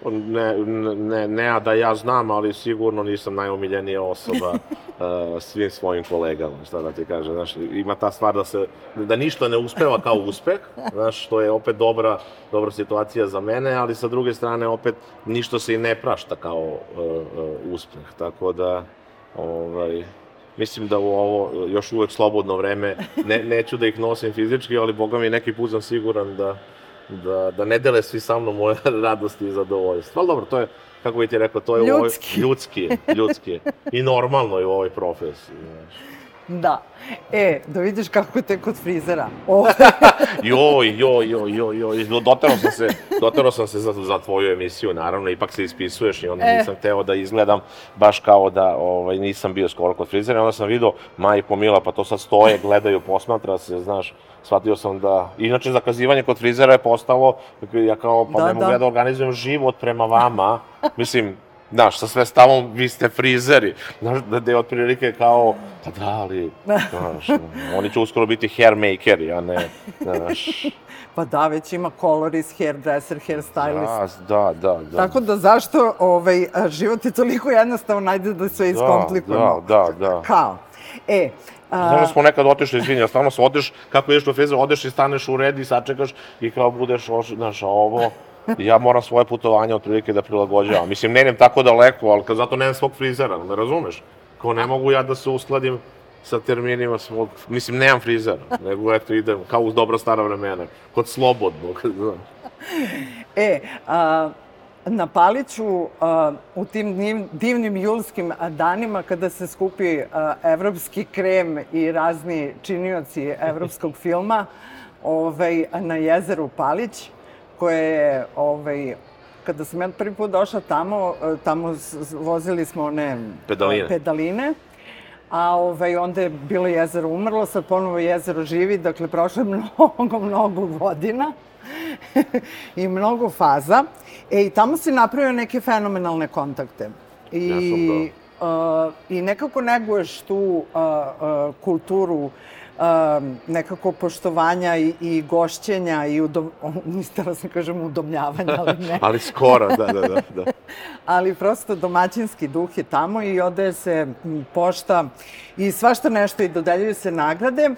Ne, ne, ne, a da ja znam, ali sigurno nisam najomiljenija osoba uh, svim svojim kolegama, šta da ti kažem, znaš, ima ta stvar da se, da ništa ne uspeva kao uspeh, znaš, što je opet dobra, dobra situacija za mene, ali sa druge strane opet ništa se i ne prašta kao uh, uh, uspeh, tako da, Ovaj, mislim da u ovo još uvek slobodno vreme, ne, neću da ih nosim fizički, ali boga mi neki put sam siguran da, da, da ne dele svi sa mnom moje radosti i zadovoljstvo. Ali dobro, to je, kako bih ti rekao, to je ljudski. ovoj, ljudski, ljudski. I normalno je u ovoj profesiji. Znaš. Da. E, da vidiš kako te kod frizera. O, joj, joj, joj, joj, joj, doterao sam se, doterao sam se za, za tvoju emisiju, naravno, ipak se ispisuješ i onda E. nisam hteo da izgledam baš kao da ovaj, nisam bio skoro kod frizera, onda sam vidio Maji Pomila, pa to sad stoje, gledaju, posmatra se, znaš, shvatio sam da, inače zakazivanje kod frizera je postalo, ja kao, pa Da, ne mogu da. ja da organizujem život prema vama, mislim, Znaš, sa sve stavom, vi ste frizeri. Znaš, da, da je otprilike kao, pa da, ali, znaš, oni će uskoro biti hair makeri, a ne, znaš, pa da, već ima colorist, hairdresser, hairstylist. da, da, da. Tako da zašto ovaj, život je toliko jednostavan, ajde da sve iskomplikujemo. Da, da, da. Kao. E, a, Znaš da smo nekad otišli, izvinja, stvarno se odeš, kako ideš do frizer, odeš i staneš u red i sačekaš i kao budeš, znaš, ovo, ja moram svoje putovanje otprilike da prilagođavam. Mislim, ne idem tako daleko, ali kad zato nemam svog frizera, ne razumeš? Kao ne mogu ja da se uskladim sa terminima svog, mislim, nemam frizera, nego eto idem, kao uz dobra stara vremena, kod slobodnog. E, a, na Paliću, a, u tim div- divnim julskim danima kada se skupi a, evropski krem i razni činioci evropskog filma, ovaj, na jezeru Palić, koje je, ovaj, kada sam ja prvi put došla tamo, a, tamo vozili smo one Pedaline. a, pedaline a ovaj, onda je bilo jezero umrlo, sad ponovo jezero živi, dakle prošlo je mnogo, mnogo godina i mnogo faza. E, i tamo si napravio neke fenomenalne kontakte. I, Ja sam uh, I nekako neguješ tu uh, uh, kulturu uh, nekako poštovanja i, i gošćenja i udom, niste se kažem udomljavanja, ali ne. Ali skoro, da, da, da. da. ali prosto domaćinski duh je tamo i odaje se pošta i svašta nešto i dodeljuju se nagrade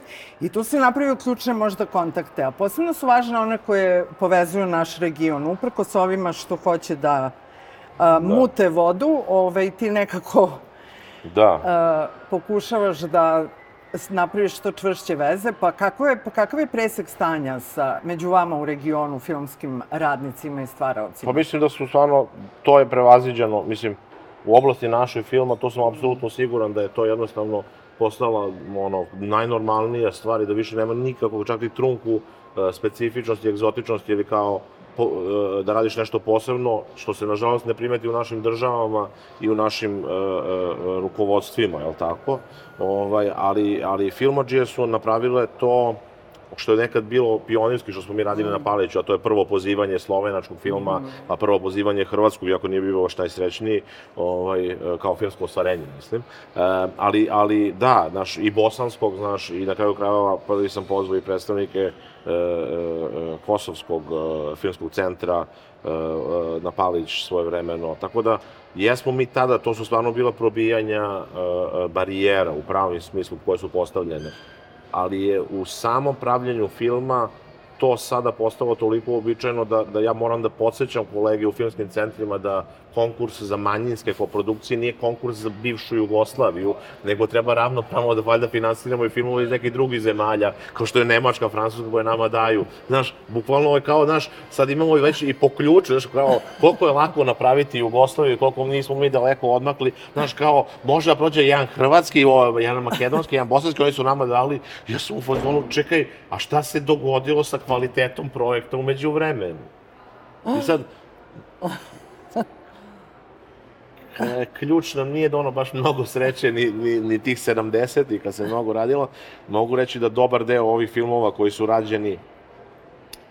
i tu se napravio ključne možda kontakte, a posebno su važne one koje povezuju naš region. Uprko s ovima što hoće da, a, mute vodu, ovaj, ti nekako Da. a, pokušavaš da napraviš što čvršće veze, pa kako je, pa kakav je presek stanja sa, među vama u regionu, filmskim radnicima i stvaraocima? Pa mislim da su stvarno, to je prevaziđeno, mislim, u oblasti našeg filma, to sam apsolutno siguran da je to jednostavno postala ono, najnormalnija stvar i da više nema nikakvog, čak i trunku e, specifičnosti, egzotičnosti ili kao po, e, da radiš nešto posebno, što se nažalost ne primeti u našim državama i u našim e, e, rukovodstvima, je li tako? Ovaj, ali, ali filmađije su napravile to što je nekad bilo pionirski, što smo mi radili na Paliću, a to je prvo pozivanje slovenačkog filma, a prvo pozivanje hrvatskog, iako nije bilo baš najsrećniji, ovaj, kao filmsko ostvarenje, mislim. E, ali, ali da, naš, i bosanskog, znaš, i na kraju krajeva prvi sam pozvao i predstavnike e, e, Kosovskog e, filmskog centra e, e, na Palić svoje vremeno. Tako da, jesmo mi tada, to su stvarno bila probijanja e, barijera u pravom smislu koje su postavljene ali je u samom pravljenju filma to sada postalo toliko uobičajeno da, da ja moram da podsjećam kolege u filmskim centrima da konkurs za manjinske koprodukcije nije konkurs za bivšu Jugoslaviju, nego treba ravnopravno da valjda finansiramo i filmove iz nekih drugih zemalja, kao što je Nemačka, Francuska koje nama daju. Znaš, bukvalno je kao, znaš, sad imamo već i po ključu, znaš, kao, koliko je lako napraviti Jugoslaviju, koliko nismo mi daleko odmakli, znaš, kao, može da prođe jedan hrvatski, jedan makedonski, jedan bosanski, oni su nama dali, ja sam u fazonu, čekaj, a šta se dogodilo sa kvalitetom projekta umeđu vremenu? I sad, e, ključ nam nije da ono baš mnogo sreće, ni, ni, ni tih 70-ih kad se mnogo radilo. Mogu reći da dobar deo ovih filmova koji su rađeni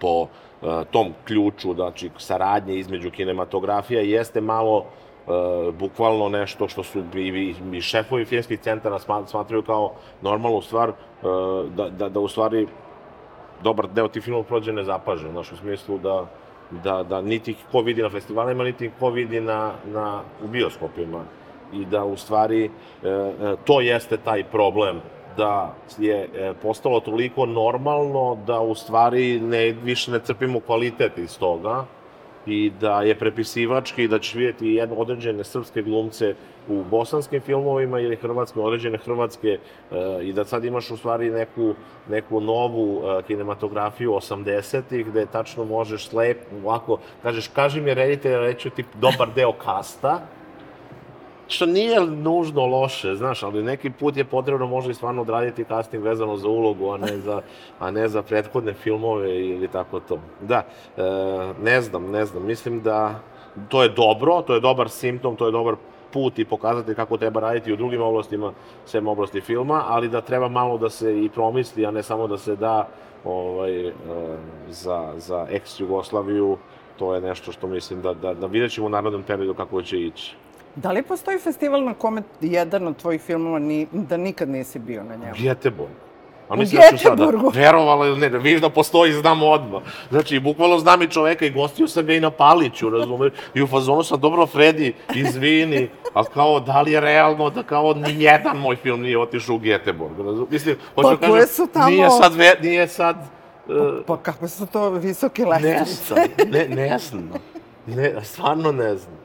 po e, tom ključu, znači saradnje između kinematografija, jeste malo e, bukvalno nešto što su i, i, i šefovi filmskih centara sma- smatraju kao normalnu stvar, e, da, da, da u stvari dobar deo tih filmova prođe nezapažen, znaš, u smislu da, da, da niti ko vidi na festivalima, niti ko vidi na, na, u bioskopima. I da u stvari e, e, to jeste taj problem da je e, postalo toliko normalno da u stvari ne, više ne crpimo kvalitet iz toga i da je prepisivački, da ćeš vidjeti jedno određene srpske glumce u bosanskim filmovima ili hrvatske, određene hrvatske e, i da sad imaš u stvari neku, neku novu e, kinematografiju 80-ih gde tačno možeš slep, ovako, kažeš, kaži mi reditelj, reću ti dobar deo kasta, što nije nužno loše, znaš, ali neki put je potrebno možda i stvarno odraditi casting vezano za ulogu, a ne za, a ne za prethodne filmove ili tako to. Da, e, ne znam, ne znam, mislim da to je dobro, to je dobar simptom, to je dobar put i pokazati kako treba raditi u drugim oblastima, sem oblasti filma, ali da treba malo da se i promisli, a ne samo da se da ovaj, e, za, za ex-Jugoslaviju, to je nešto što mislim da, da, da vidjet ćemo u narodnom periodu kako će ići. Da li postoji festival na kome jedan od tvojih filmova ni, da nikad nisi bio na njemu? Gjeteborg. A mislim da ću sada, verovala ili ne, da vidiš da postoji, znam odmah. Znači, bukvalno znam i čoveka i gostio sam ga i na Paliću, razumeš? I u fazonu sam, dobro, Fredi, izvini, ali kao, da li je realno da kao ni jedan moj film nije otišao u Gjeteborg, razumeš? Mislim, hoću Pa da kažem, su tamo- nije sad, ve, nije sad, uh, Pa kako su to visoke ne lestvice? znam, ne, ne znam, ne, stvarno ne znam.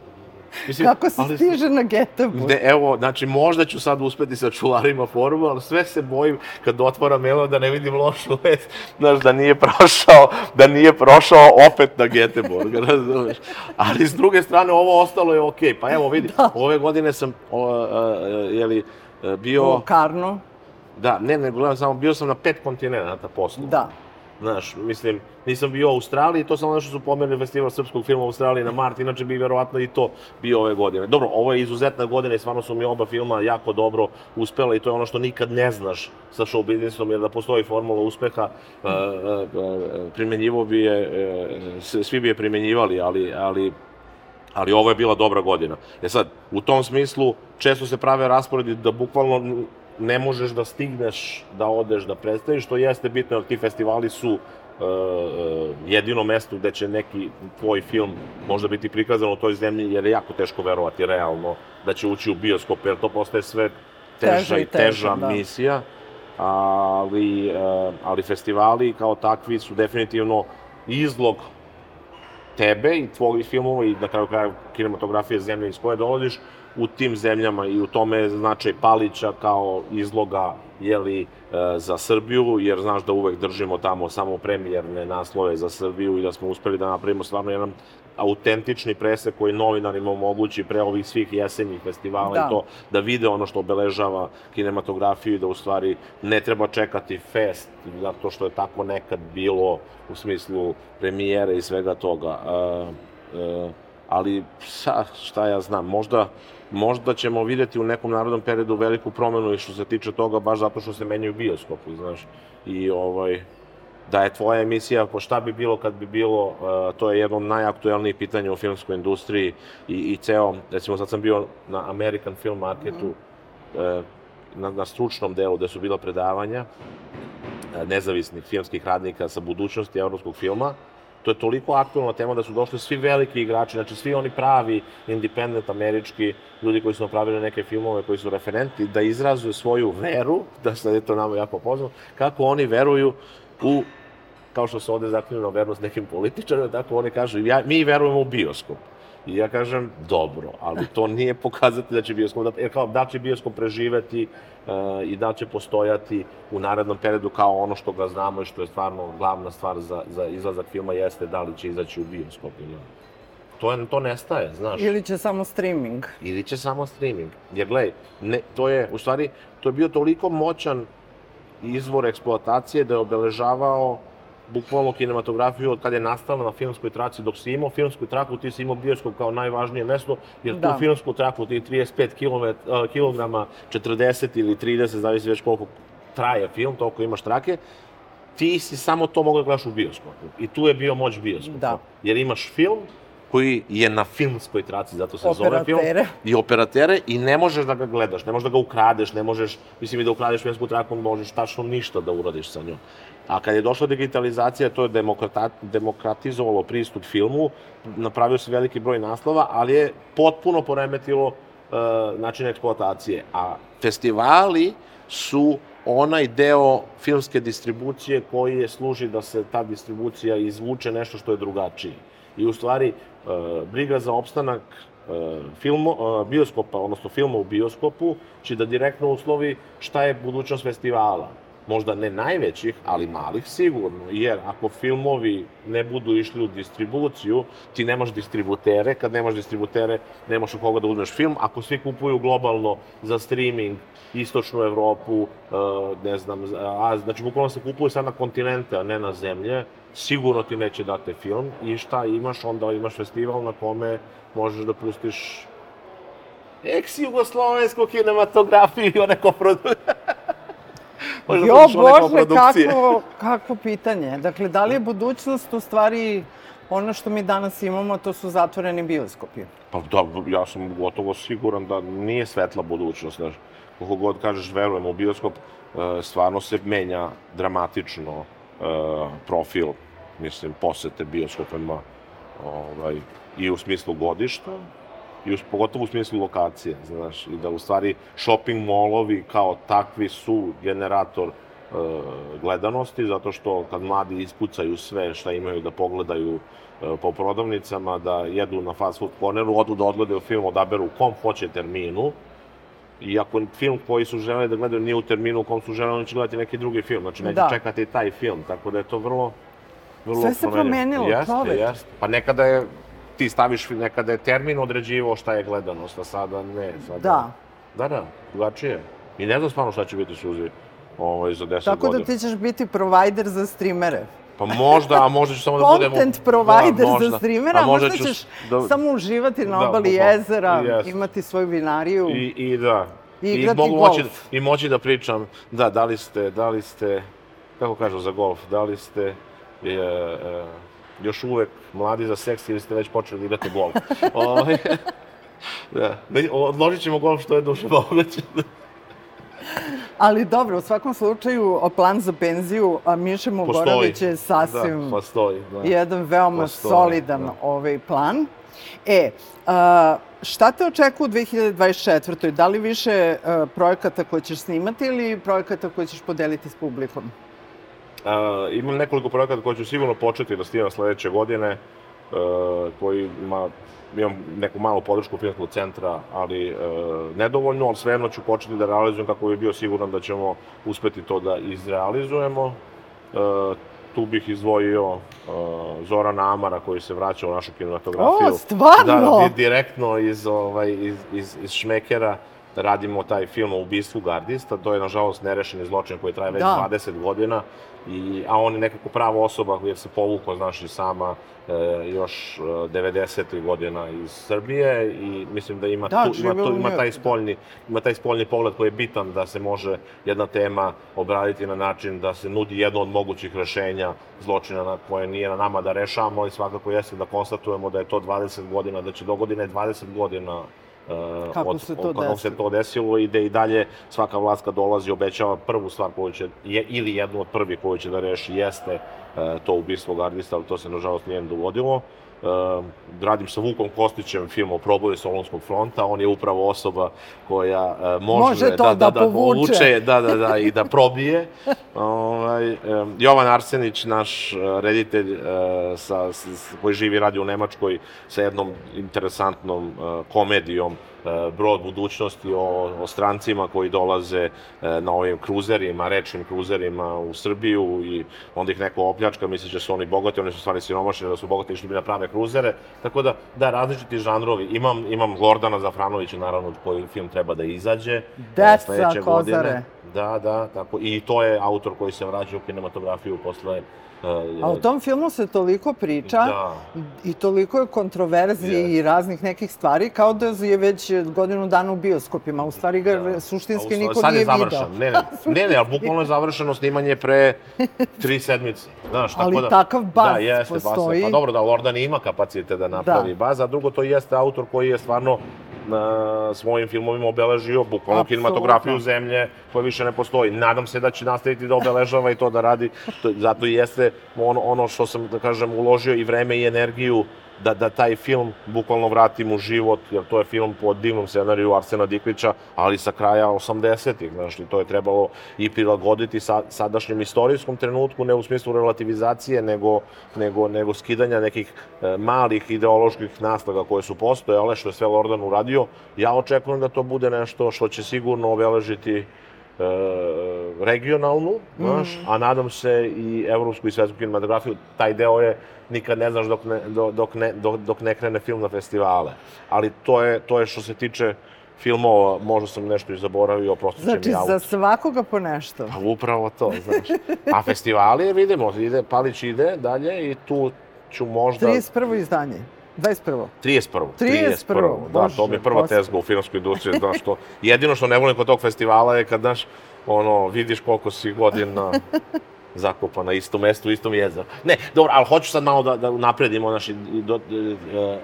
Mislim, Kako se ali- stiže na Göteborg? Ne, evo, znači, možda ću sad uspeti sa čuvarima formu, ali sve se bojim kad otvaram mail da ne vidim lošu vest, znaš, da nije prošao, da nije prošao opet na Göteborg, razumeš? Ali s druge strane, ovo ostalo je okej. Pa evo, vidi, Da. ove godine sam, o, a, a, jeli, a, bio, U Karnu? da, ne, ne, gledam samo, bio sam na pet kontinenta poslu. Da. Znaš, mislim, nisam bio u Australiji, to samo nešto su pomerili festival srpskog filma u Australiji na mart, inače bi verovatno i to bio ove godine. Dobro, ovo je izuzetna godina i stvarno su mi oba filma jako dobro uspela i to je ono što nikad ne znaš sa show biznisom, jer da postoji formula uspeha, e, e, e, primenjivo bi je, svi bi je primenjivali, ali, ali ali ovo je bila dobra godina. E sad, u tom smislu, često se prave rasporedi da bukvalno ne možeš da stigneš da odeš da predstaviš, što jeste bitno, jer ti festivali su e, e, jedino mesto gde će neki tvoj film možda biti prikazan u toj zemlji, jer je jako teško verovati realno da će ući u bioskop, jer to postaje sve teža Teže i teža teže, da. misija, ali, e, ali festivali kao takvi su definitivno izlog tebe i tvojih filmova i na kraju kraja kinematografije zemlje iz koje dolaziš u tim zemljama i u tome je značaj Palića kao izloga jeli, e, za Srbiju, jer znaš da uvek držimo tamo samo premijerne naslove za Srbiju i da smo uspeli da napravimo stvarno jedan autentični presek koji novinarima omogući pre ovih svih jesenjih festivala Da. i to da vide ono što obeležava kinematografiju i da u stvari ne treba čekati fest zato što je tako nekad bilo u smislu premijere i svega toga. E, e, ali sa, šta ja znam, možda, možda ćemo videti u nekom narodnom periodu veliku promenu i što se tiče toga baš zato što se menjaju bioskopi, znaš. I ovaj, da je tvoja emisija, po šta bi bilo kad bi bilo, e, to je jedno od najaktuelnijih pitanja u filmskoj industriji i, i ceo, recimo sad sam bio na American Film Marketu, e, na, na stručnom delu gde su bila predavanja e, nezavisnih filmskih radnika sa budućnosti evropskog filma, to je toliko aktualna tema da su došli svi veliki igrači, znači svi oni pravi independent američki ljudi koji su napravili neke filmove koji su referenti, da izrazuju svoju veru, da sad je to nama jako poznano, kako oni veruju u kao što se ovde zaklinju na vernost nekim političarima, tako oni kažu, ja, mi verujemo u bioskop. I ja kažem, dobro, ali to nije pokazati da će bioskop, da, jer kao, da će bioskop preživeti uh, i da će postojati u narednom periodu kao ono što ga znamo i što je stvarno glavna stvar za, za izlazak filma jeste da li će izaći u bioskop ili ne. To, je, to nestaje, znaš Ili će samo streaming? ili će samo streaming. Jer gledaj, ne, to je, u stvari, to je bio toliko moćan izvor eksploatacije da je obeležavao bukvalno kinematografiju od kada je nastala na filmskoj traci. Dok si imao filmsku traku, ti si imao bioskop kao najvažnije mesto, jer Da. tu filmsku traku, ti 35 km, kilograma, 40 ili 30, zavisi već koliko traje film, toliko imaš trake, ti si samo to mogao da gledaš u bioskopu. I tu je bio moć bioskopa. Da. Jer imaš film koji je na filmskoj traci, zato se zove film. Operatere. I operatere i ne možeš da ga gledaš, ne možeš da ga ukradeš, ne možeš, mislim i da ukradeš filmsku traku, možeš tačno ništa da uradiš sa njom. A kad je došla digitalizacija, to je demokratizovalo pristup filmu, napravio se veliki broj naslova, ali je potpuno poremetilo uh, način eksploatacije. A festivali su onaj deo filmske distribucije koji je služi da se ta distribucija izvuče nešto što je drugačije. I u stvari, uh, briga za opstanak uh, filmo, bioskopa, odnosno filma u bioskopu, će da direktno uslovi šta je budućnost festivala možda ne najvećih, ali malih sigurno, jer ako filmovi ne budu išli u distribuciju, ti nemaš distributere, kad nemaš distributere, nemaš u koga da uzmeš film, ako svi kupuju globalno za streaming, istočnu Evropu, e, ne znam, a, znači bukvalno se kupuju sad na kontinente, a ne na zemlje, sigurno ti neće date film i šta imaš, onda imaš festival na kome možeš da pustiš ex-jugoslovensku kinematografiju neko produkcija. Jo, Bože, kakvo, kakvo pitanje. Dakle, da li je budućnost u stvari ono što mi danas imamo, to su zatvoreni bioskopi? Pa da, ja sam gotovo siguran da nije svetla budućnost. Znaš, koliko god kažeš verujem u bioskop, e, stvarno se menja dramatično e, profil, mislim, posete bioskopima ovaj, i u smislu godišta, i pogotovo u smislu lokacije, znaš, i da u stvari shopping molovi kao takvi su generator e, gledanosti, zato što kad mladi ispucaju sve šta imaju da pogledaju e, po prodavnicama, da jedu na fast food corneru, odu da odgledaju film, odaberu u kom hoće terminu, I ako film koji su želeli da gledaju nije u terminu u kom su želeli, oni će gledati neki drugi film. Znači, neće da. čekati taj film. Tako da je to vrlo, vrlo Sve se promenilo, jeste, čovek. Jeste. Pa nekada je ti staviš nekada je termin određivao šta je gledanost, a sada ne. Sada... Da. Da, da, drugačije. I ne znam stvarno šta će biti suzi ovaj, za 10 godina. Tako da ti ćeš biti provider za streamere. Pa možda, a možda ću samo da budem... Content provider da, možda. za streamera, a možda, možda ćeš da, samo uživati na da, obali da, jezera, yes. imati svoju vinariju. I, i da. I igrati I mogu golf. Moći, I moći da pričam, da, da li ste, da li ste, kako kažu za golf, da li ste, je, je, još uvek mladi za seks ili ste već počeli da igrate golf. Ovaj, da, odložit ćemo golf što je duše moguće. Ali dobro, u svakom slučaju, plan za penziju a Miše Mogorović je sasvim da, postoji, da. jedan veoma postoji, solidan da. ovaj plan. E, a, šta te očekuje u 2024. Da li više a, projekata koje ćeš snimati ili projekata koje ćeš podeliti s publikom? A, imam nekoliko projekata koje ću sigurno početi da snimam sledeće godine, a, koji ima, imam neku malu podršku filmskog centra, ali a, nedovoljno, ali svejedno ću početi da realizujem kako bi bio siguran da ćemo uspeti to da izrealizujemo. A, tu bih izdvojio uh, Zorana Amara koji se vraća u našu kinematografiju. O, stvarno? Da, direktno iz, ovaj, iz, iz, iz Šmekera radimo taj film o ubistvu gardista, to je nažalost nerešeni zločin koji traje već da. 20 godina, i, a on je nekako prava osoba jer se povukao, znaš, i sama e, još 90. E, godina iz Srbije i mislim da ima, da, tu, ima, tu, ima, taj spoljni, ima taj spoljni pogled koji je bitan da se može jedna tema obraditi na način da se nudi jedno od mogućih rešenja zločina na koje nije na nama da rešavamo, ali svakako jeste da konstatujemo da je to 20 godina, da će do godine 20 godina kako od, se to desilo? Kako se to desilo i da i dalje svaka vlast kad dolazi obećava prvu stvar koju će, je, ili jednu od prvi koju će da reši jeste uh, to ubistvo gardista, ali to se nažalost nije dogodilo. Uh, radim sa Vukom Kostićem film o proboju Solonskog fronta, on je upravo osoba koja uh, može, može to da, da, da, da povuče. Da, da, da, i da probije. ovaj, um, Jovan Arsenić, naš reditelj uh, sa, s, koji živi radi u Nemačkoj sa jednom interesantnom uh, komedijom brod budućnosti o, o strancima koji dolaze e, na ovim kruzerima, rečnim kruzerima u Srbiju i onda ih neko opljačka, misli da su oni bogati, oni su stvari siromašni, da su bogati išli bi na prave kruzere. Tako da, da, različiti žanrovi. Imam, imam Gordana Zafranovića, naravno, koji film treba da izađe. E, Deca Kozare. Godine. Da, da, tako. I to je autor koji se vraća u kinematografiju posle A o tom filmu se toliko priča da. i toliko je kontroverzi yes. i raznih nekih stvari, kao da je već godinu dana u bioskopima. U stvari ga da. suštinski u, niko nije video. Ne, ne, ne, ne, ali bukvalno je završeno snimanje pre tri sedmice. Znaš, ali tako da, takav baz da, jeste, postoji. Baz, pa dobro, da Lordan ima kapacite da napravi da. baz, a drugo to jeste autor koji je stvarno na svojim filmovima obeležio bukvalno kinematografiju zemlje koja više ne postoji. Nadam se da će nastaviti da obeležava i to da radi, to, zato i jeste ono, ono što sam, da kažem, uložio i vreme i energiju da, da taj film bukvalno vratim u život, jer to je film po divnom scenariju Arsena Diklića, ali sa kraja 80-ih, znaš, i to je trebalo i prilagoditi sa, sadašnjem istorijskom trenutku, ne u smislu relativizacije, nego, nego, nego skidanja nekih e, malih ideoloških naslaga koje su postojale, što je sve Lordan uradio. Ja očekujem da to bude nešto što će sigurno obeležiti e, regionalnu, znaš, a nadam se i evropsku i svetsku kinematografiju. Taj deo je nikad ne znaš dok ne, do- dok ne, dok, dok ne krene film na festivale. Ali to je, to je što se tiče filmova, možda sam nešto i zaboravio, oprostit će Znači, mi auto. za svakoga po nešto. Pa upravo to, znaš. A festivali, vidimo, ide, Palić ide dalje i tu ću možda... 31. izdanje. 21. 31. 31., Da, to mi je prva Bože, tezga u filmskoj industriji, znaš to. Jedino što ne volim kod tog festivala je kad, znaš, ono, vidiš koliko si godina zakopa na istom mestu, u istom jezeru. Ne, dobro, ali hoću sad malo da, da napredimo, znaš, i, i do, e,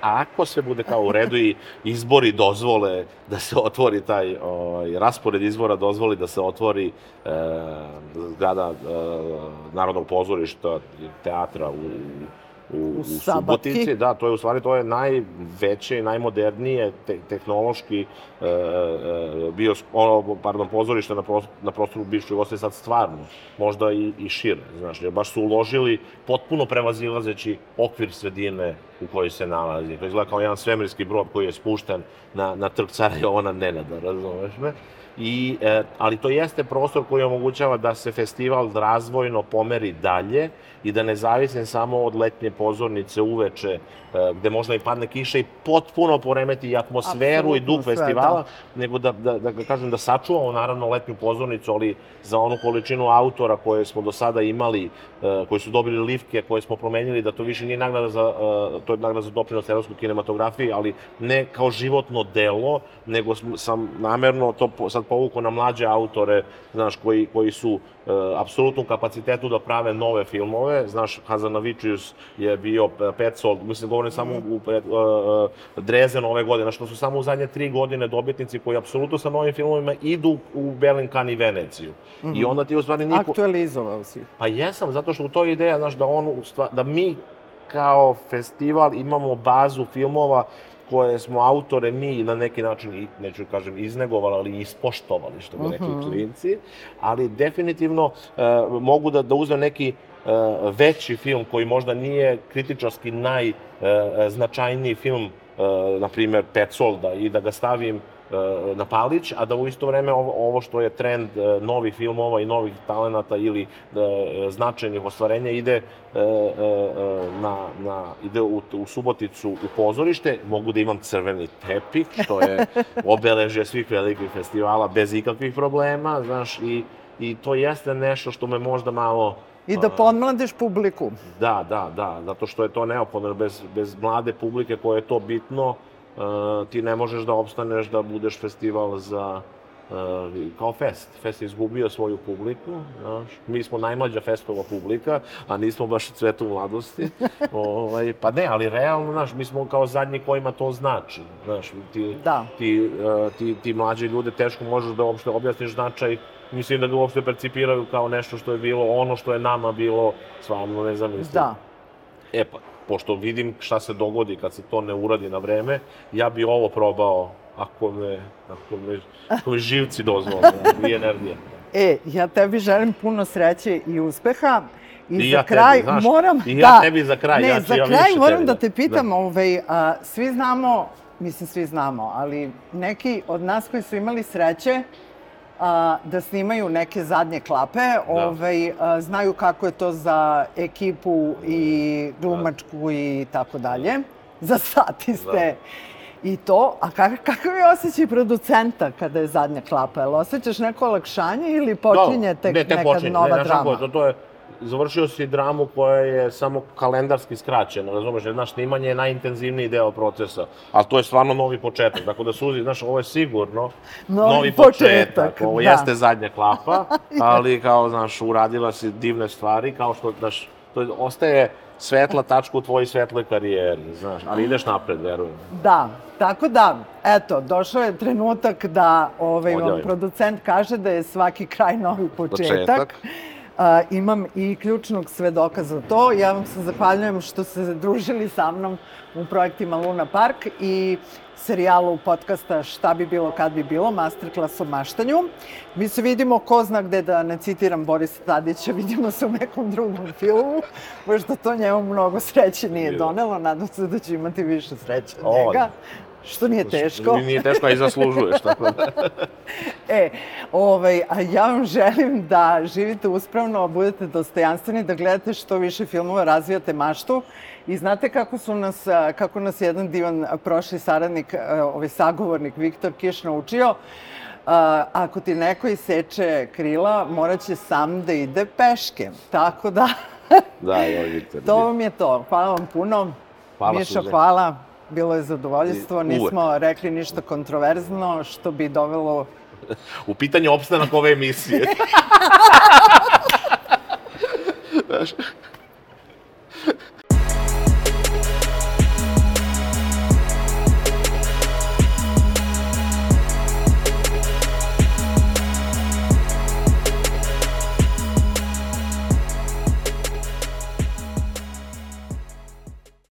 ako sve bude kao u redu i izbori dozvole da se otvori taj ovaj, raspored izbora dozvoli da se otvori e, zgrada e, Narodnog pozorišta teatra u, u, u, Sabatki. Subotici, da, to je u stvari to je najveće i najmodernije te, tehnološki e, e, bios, ono, pardon, pozorište na, pros, na prostoru bivše Jugoslavije sad stvarno, možda i, i šire, znaš, jer baš su uložili potpuno prevazilazeći okvir sredine u kojoj se nalazi. To izgleda kao jedan svemirski brod koji je spušten na, na trg cara Jovana Nenada, razumeš me? I, e, ali to jeste prostor koji omogućava da se festival razvojno pomeri dalje i da ne zavisi samo od letnje pozornice uveče, e, gde možda i padne kiša i potpuno poremeti i atmosferu i Apsolutno duh sve, festivala, nego da, da, da, kažem, da sačuvamo naravno letnju pozornicu, ali za onu količinu autora koje smo do sada imali, e, koji su dobili lifke, koje smo promenili, da to više nije nagrada za, e, to je nagrada za doprinos evropskoj kinematografiji, ali ne kao životno delo, nego sam, namerno to sad povukao na mlađe autore, znaš, koji, koji su e, apsolutnom kapacitetu da prave nove filmove. Znaš, Hazanavičius je bio Petzold, mislim, govorim samo u e, e, Drezen ove godine, znaš, to su samo u zadnje tri godine dobitnici koji apsolutno sa novim filmovima idu u Berlin, i Veneciju. I onda ti u stvari niko... Aktualizovao si. Pa jesam, zato što u to je ideja, znaš, da on, da mi kao festival imamo bazu filmova koje smo autore mi na neki način, neću kažem iznegovali, ali ispoštovali, što bi rekli klinci, ali definitivno e, mogu da, da uzmem neki e, veći film koji možda nije kritičarski najznačajniji film, e, na primjer Petsolda, i da ga stavim e, na Palić, a da u isto vreme ovo, ovo što je trend e, novih filmova i novih talenata ili e, značajnih ostvarenja ide e, e, e, na, na, ide u, u Suboticu u pozorište, mogu da imam crveni tepik, što je obeležje svih velikih festivala bez ikakvih problema, znaš, i, i to jeste nešto što me možda malo I da podmladiš publiku. Da, da, da, zato što je to neophodno, bez, bez mlade publike koje je to bitno, uh, ti ne možeš da opstaneš da budeš festival za, uh, kao fest. Fest je izgubio svoju publiku, znaš. Mi smo najmlađa festova publika, a nismo baš cvet u mladosti. ovaj, pa ne, ali realno, znaš, mi smo kao zadnji kojima to znači. Znaš, ti, Da. ti, uh, ti, ti mlađi ljude teško možeš da uopšte objasniš značaj Mislim da ga uopšte percipiraju kao nešto što je bilo ono što je nama bilo stvarno nezamislivo. Da. E pa, pošto vidim šta se dogodi kad se to ne uradi na vreme, ja bi ovo probao ako me, ako me, ako me živci dozvole i energija. E, ja tebi želim puno sreće i uspeha. I, I za ja tebi, kraj znaš, moram... i ja tebi za kraj, ne, ja za ja kraj moram tebi, da da. te pitam, ovaj, a, svi znamo, mislim svi znamo, ali neki od nas koji su imali sreće a, da snimaju neke zadnje klape, ovaj, a, znaju kako je to za ekipu i glumačku i tako dalje. Za statiste. I to, a kak, kakav je osjećaj producenta kada je zadnja klapa? Jel osjećaš neko olakšanje ili počinje tek ne, tek neka počinje. nova ne, drama? je, To, to je, završio si dramu koja je samo kalendarski skraćena, razumeš, jer, znaš, snimanje je najintenzivniji deo procesa, ali to je stvarno novi početak, tako da suzi, znaš, ovo je sigurno Novi novi, početak, početak, ovo da. jeste zadnja klapa, ali kao, znaš, uradila si divne stvari, kao što, znaš, to je, ostaje svetla tačka u tvojoj svetloj karijeri, znaš, ali ideš napred, verujem. Da, tako da, eto, došao je trenutak da ovaj, vam producent kaže da je svaki kraj novi početak. Početak. A, imam i ključnog svedoka za to. Ja vam se zahvaljujem što ste se družili sa mnom u projektima Luna Park i serijalu podcasta Šta bi bilo kad bi bilo, masterclass o maštanju. Mi se vidimo, ko zna gde da ne citiram Borisa Tadića, vidimo se u nekom drugom filmu, pošto to njemu mnogo sreće nije donelo, nadam se da će imati više sreće od njega. Što nije teško. Nije teško, a i zaslužuješ, tako da. E, ovaj, a ja vam želim da živite uspravno, budete dostojanstveni, da gledate što više filmova, razvijate maštu. I znate kako su nas, kako nas jedan divan prošli saradnik, ovaj sagovornik Viktor Kiš naučio, a, ako ti neko iseče krila, morat će sam da ide peške. Tako da, Da, joj, Viktor. to vam je to. Hvala vam puno. Hvala, Suze. hvala bilo je zadovoljstvo, nismo Uvek. rekli ništa kontroverzno, što bi dovelo... U pitanje opstanak ove emisije. Znaš?